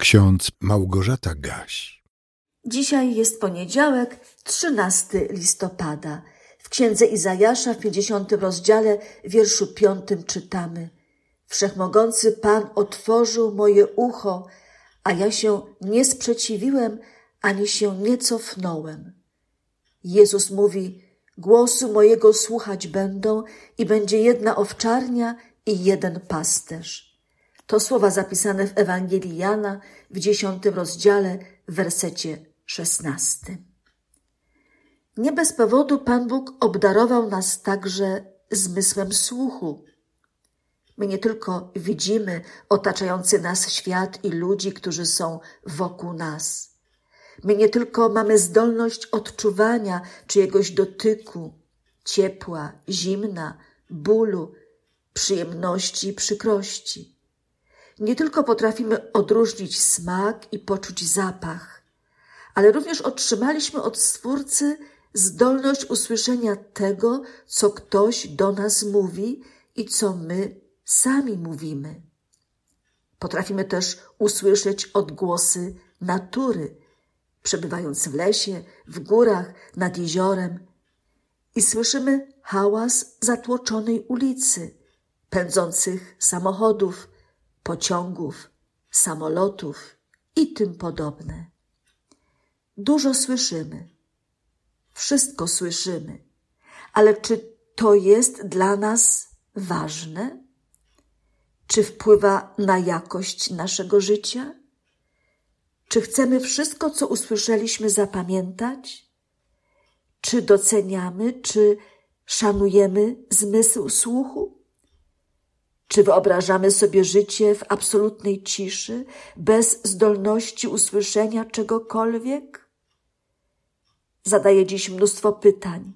Ksiądz Małgorzata Gaś. Dzisiaj jest poniedziałek, 13 listopada. W księdze Izajasza w 50 rozdziale, wierszu 5 czytamy: Wszechmogący Pan otworzył moje ucho, a ja się nie sprzeciwiłem ani się nie cofnąłem. Jezus mówi: Głosu mojego słuchać będą i będzie jedna owczarnia i jeden pasterz. To słowa zapisane w Ewangelii Jana w dziesiątym rozdziale, w wersecie szesnastym. Nie bez powodu Pan Bóg obdarował nas także zmysłem słuchu. My nie tylko widzimy otaczający nas świat i ludzi, którzy są wokół nas. My nie tylko mamy zdolność odczuwania czyjegoś dotyku, ciepła, zimna, bólu, przyjemności i przykrości. Nie tylko potrafimy odróżnić smak i poczuć zapach, ale również otrzymaliśmy od Stwórcy zdolność usłyszenia tego, co ktoś do nas mówi i co my sami mówimy. Potrafimy też usłyszeć odgłosy natury, przebywając w lesie, w górach, nad jeziorem. I słyszymy hałas zatłoczonej ulicy, pędzących samochodów, pociągów, samolotów i tym podobne. Dużo słyszymy, wszystko słyszymy, ale czy to jest dla nas ważne? Czy wpływa na jakość naszego życia? Czy chcemy wszystko, co usłyszeliśmy, zapamiętać? Czy doceniamy, czy szanujemy zmysł słuchu? Czy wyobrażamy sobie życie w absolutnej ciszy, bez zdolności usłyszenia czegokolwiek? Zadaję dziś mnóstwo pytań.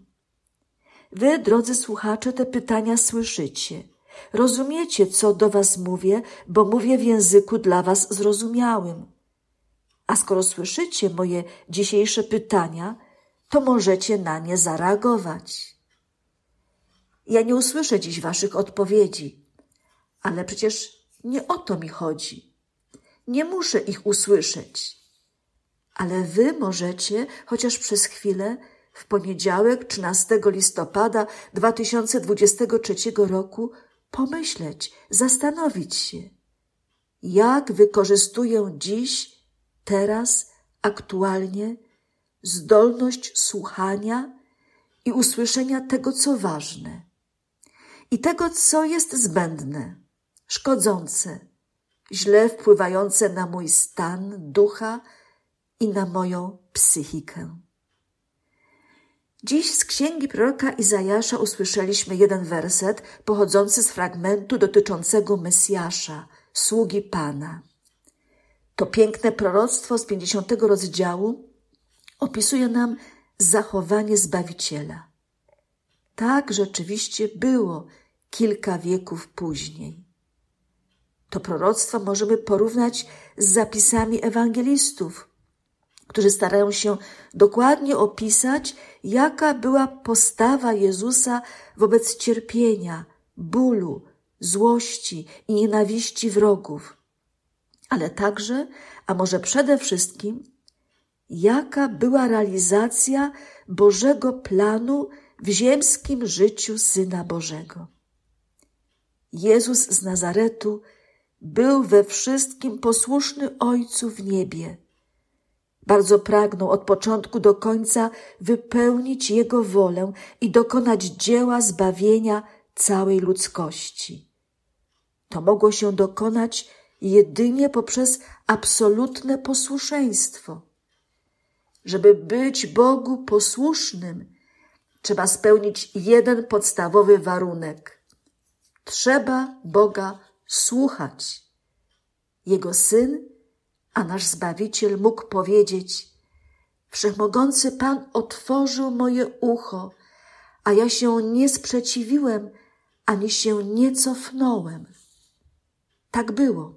Wy, drodzy słuchacze, te pytania słyszycie. Rozumiecie, co do Was mówię, bo mówię w języku dla Was zrozumiałym. A skoro słyszycie moje dzisiejsze pytania, to możecie na nie zareagować. Ja nie usłyszę dziś Waszych odpowiedzi ale przecież nie o to mi chodzi. Nie muszę ich usłyszeć. Ale wy możecie, chociaż przez chwilę, w poniedziałek 13 listopada 2023 roku pomyśleć, zastanowić się, jak wykorzystuję dziś, teraz, aktualnie zdolność słuchania i usłyszenia tego, co ważne i tego, co jest zbędne szkodzące, źle wpływające na mój stan ducha i na moją psychikę. Dziś z księgi proroka Izajasza usłyszeliśmy jeden werset pochodzący z fragmentu dotyczącego Mesjasza, sługi Pana. To piękne proroctwo z 50 rozdziału opisuje nam zachowanie Zbawiciela. Tak rzeczywiście było kilka wieków później. To proroctwo możemy porównać z zapisami ewangelistów, którzy starają się dokładnie opisać, jaka była postawa Jezusa wobec cierpienia, bólu, złości i nienawiści wrogów, ale także, a może przede wszystkim, jaka była realizacja Bożego planu w ziemskim życiu Syna Bożego. Jezus z Nazaretu był we wszystkim posłuszny Ojcu w niebie. Bardzo pragnął od początku do końca wypełnić Jego wolę i dokonać dzieła zbawienia całej ludzkości. To mogło się dokonać jedynie poprzez absolutne posłuszeństwo. Żeby być Bogu posłusznym, trzeba spełnić jeden podstawowy warunek. Trzeba Boga słuchać. Jego syn, a nasz Zbawiciel mógł powiedzieć: Wszechmogący Pan otworzył moje ucho, a ja się nie sprzeciwiłem, ani się nie cofnąłem. Tak było,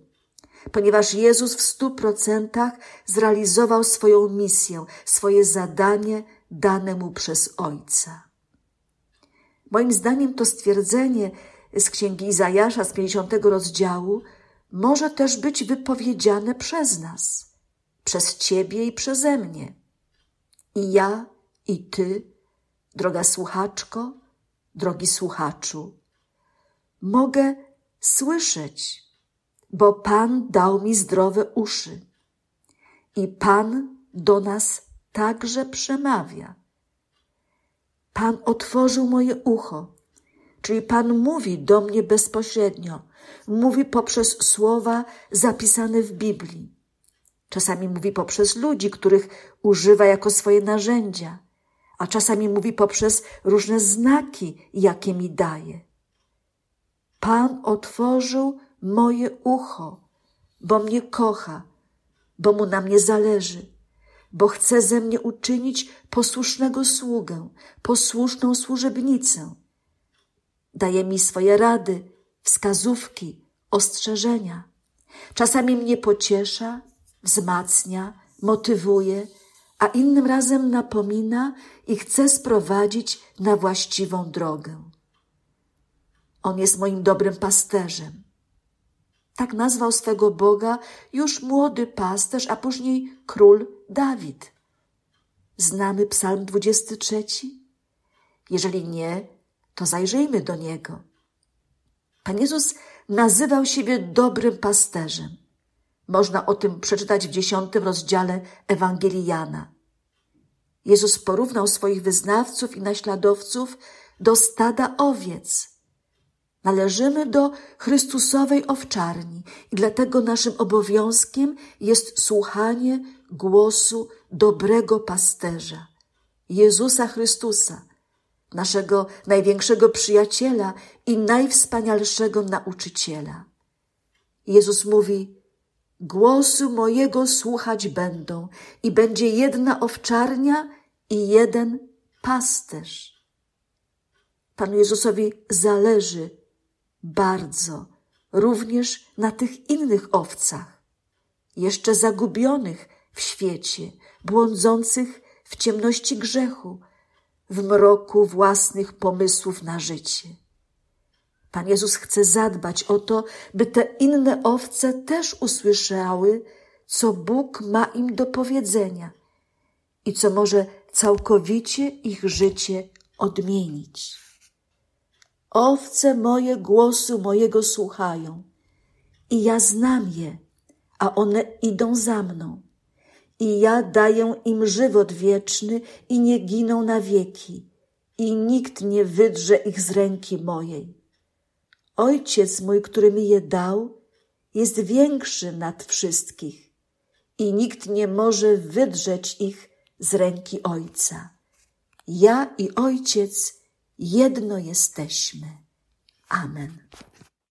ponieważ Jezus w stu procentach zrealizował swoją misję, swoje zadanie dane mu przez Ojca. Moim zdaniem to stwierdzenie z księgi Izajasza z 50 rozdziału może też być wypowiedziane przez nas, przez Ciebie i przeze mnie. I ja, i Ty, droga słuchaczko, drogi słuchaczu, mogę słyszeć, bo Pan dał mi zdrowe uszy i Pan do nas także przemawia. Pan otworzył moje ucho, czyli Pan mówi do mnie bezpośrednio, mówi poprzez słowa zapisane w Biblii. Czasami mówi poprzez ludzi, których używa jako swoje narzędzia, a czasami mówi poprzez różne znaki, jakie mi daje. Pan otworzył moje ucho, bo mnie kocha, bo mu na mnie zależy, bo chce ze mnie uczynić posłusznego sługę, posłuszną służebnicę. Daje mi swoje rady, wskazówki, ostrzeżenia. Czasami mnie pociesza, wzmacnia, motywuje, a innym razem napomina i chce sprowadzić na właściwą drogę. On jest moim dobrym pasterzem. Tak nazwał swego Boga już młody pasterz, a później król Dawid. Znamy Psalm 23? Jeżeli nie, to zajrzyjmy do niego. Pan Jezus nazywał siebie dobrym pasterzem. Można o tym przeczytać w dziesiątym rozdziale Ewangelii Jana. Jezus porównał swoich wyznawców i naśladowców do stada owiec. Należymy do Chrystusowej owczarni i dlatego naszym obowiązkiem jest słuchanie głosu dobrego pasterza, Jezusa Chrystusa, naszego największego przyjaciela i najwspanialszego nauczyciela. Jezus mówi: Głosu mojego słuchać będą, i będzie jedna owczarnia i jeden pasterz. Panu Jezusowi zależy bardzo również na tych innych owcach, jeszcze zagubionych w świecie, błądzących w ciemności grzechu, w mroku własnych pomysłów na życie. Pan Jezus chce zadbać o to, by te inne owce też usłyszały, co Bóg ma im do powiedzenia i co może całkowicie ich życie odmienić. Owce moje głosu mojego słuchają i ja znam je, a one idą za mną. I ja daję im żywot wieczny i nie giną na wieki, i nikt nie wydrze ich z ręki mojej. Ojciec mój, który mi je dał, jest większy nad wszystkich i nikt nie może wydrzeć ich z ręki Ojca. Ja i Ojciec jedno jesteśmy. Amen.